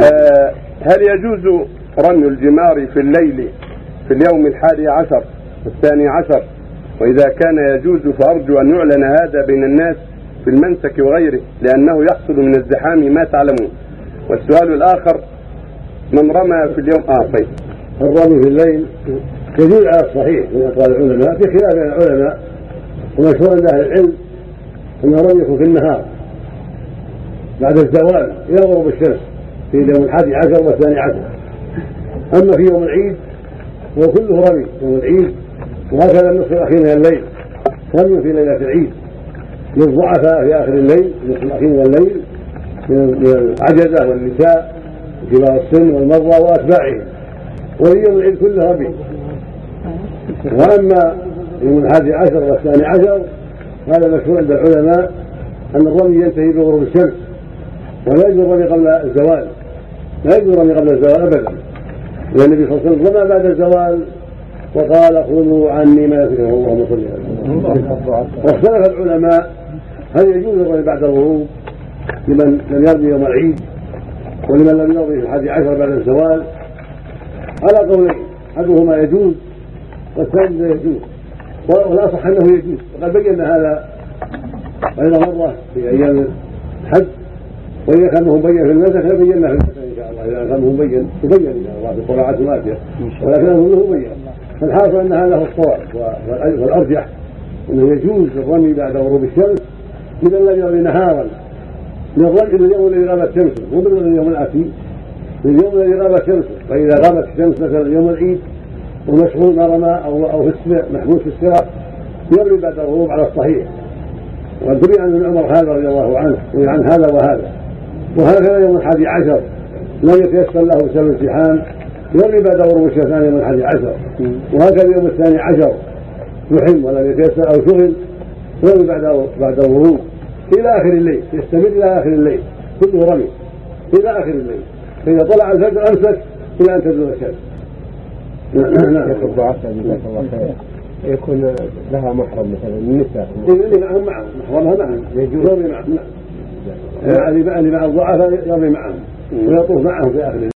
آه هل يجوز رمي الجمار في الليل في اليوم الحادي عشر والثاني عشر؟ وإذا كان يجوز فأرجو أن يعلن هذا بين الناس في المنسك وغيره لأنه يحصل من الزحام ما تعلمون. والسؤال الآخر من رمى في اليوم آه طيب. الرمي في الليل يجوز على الصحيح من أقوال العلماء بخلاف العلماء ومشهور عند أهل العلم أن يكون في النهار بعد الزوال إلى غروب الشمس. في اليوم الحادي عشر والثاني عشر. أما في يوم العيد هو كله رمي يوم العيد وهكذا النصف الأخير من الليل رمي في ليلة العيد. للضعفاء في آخر الليل النصف الأخير من الليل من العجزة والنساء وكبار السن والمرضى وأتباعهم. وليوم العيد كله رمي. وأما يوم الحادي عشر والثاني عشر هذا مشهور عند العلماء أن الرمي ينتهي بغروب الشمس. ولا يجوز الرمي قبل الزوال. لا يجوز الرمي قبل الزوال ابدا. لأن النبي صلى الله عليه وسلم رمى بعد الزوال وقال خذوا عني ما يكفيكم اللهم صل على واختلف العلماء هل يجوز الرمي بعد الغروب لمن لم يرمي يوم العيد ولمن لم يرمي في الحادي عشر بعد الزوال؟ على قولين. أحدهما يجوز والثاني لا يجوز. والاصح أنه يجوز. وقد بينا هذا غير مرة في أيام الحج. وإذا كان مبين في المسح لبينا في المسح إن شاء الله. إذا كان مبين تبين إن شاء الله. في القراءات الاتيه ولكن اظنه مبين. فالحاصل أن هذا هو الصواب والأرجح. إنه يجوز الرمي بعد غروب الشمس اذا لم يرمي نهارا. من من اليوم الذي غابت شمسه مو من اليوم الاتي من اليوم الذي غابت شمسه. فإذا غابت الشمس مثلا يوم العيد ومشغول ما رمى أو أو في محبوس في السراء يرمي بعد الغروب على الصحيح. وقد روي عن ابن عمر هذا رضي الله عنه روي عن هذا وهذا. وهكذا يوم الحادي عشر لم يتيسر له بسبب الامتحان يرمي بعد غروب الشمس يوم الحادي عشر. وهكذا يوم الثاني عشر يحم ولم يتيسر أو شغل يرمي بعد بعد الغروب. إلى آخر الليل يستمر إلى آخر الليل كله رمي. إلى آخر الليل. فإذا طلع الفجر أمسك إلى أن تزول الشمس. نعم الضعفاء جزاك الله يكون لها محرم مثلا النساء اللي معهم معهم محرمها معهم يجوز. معهم نعم. اللي مع الضعفاء يرمي معهم ويطوف معهم في آخر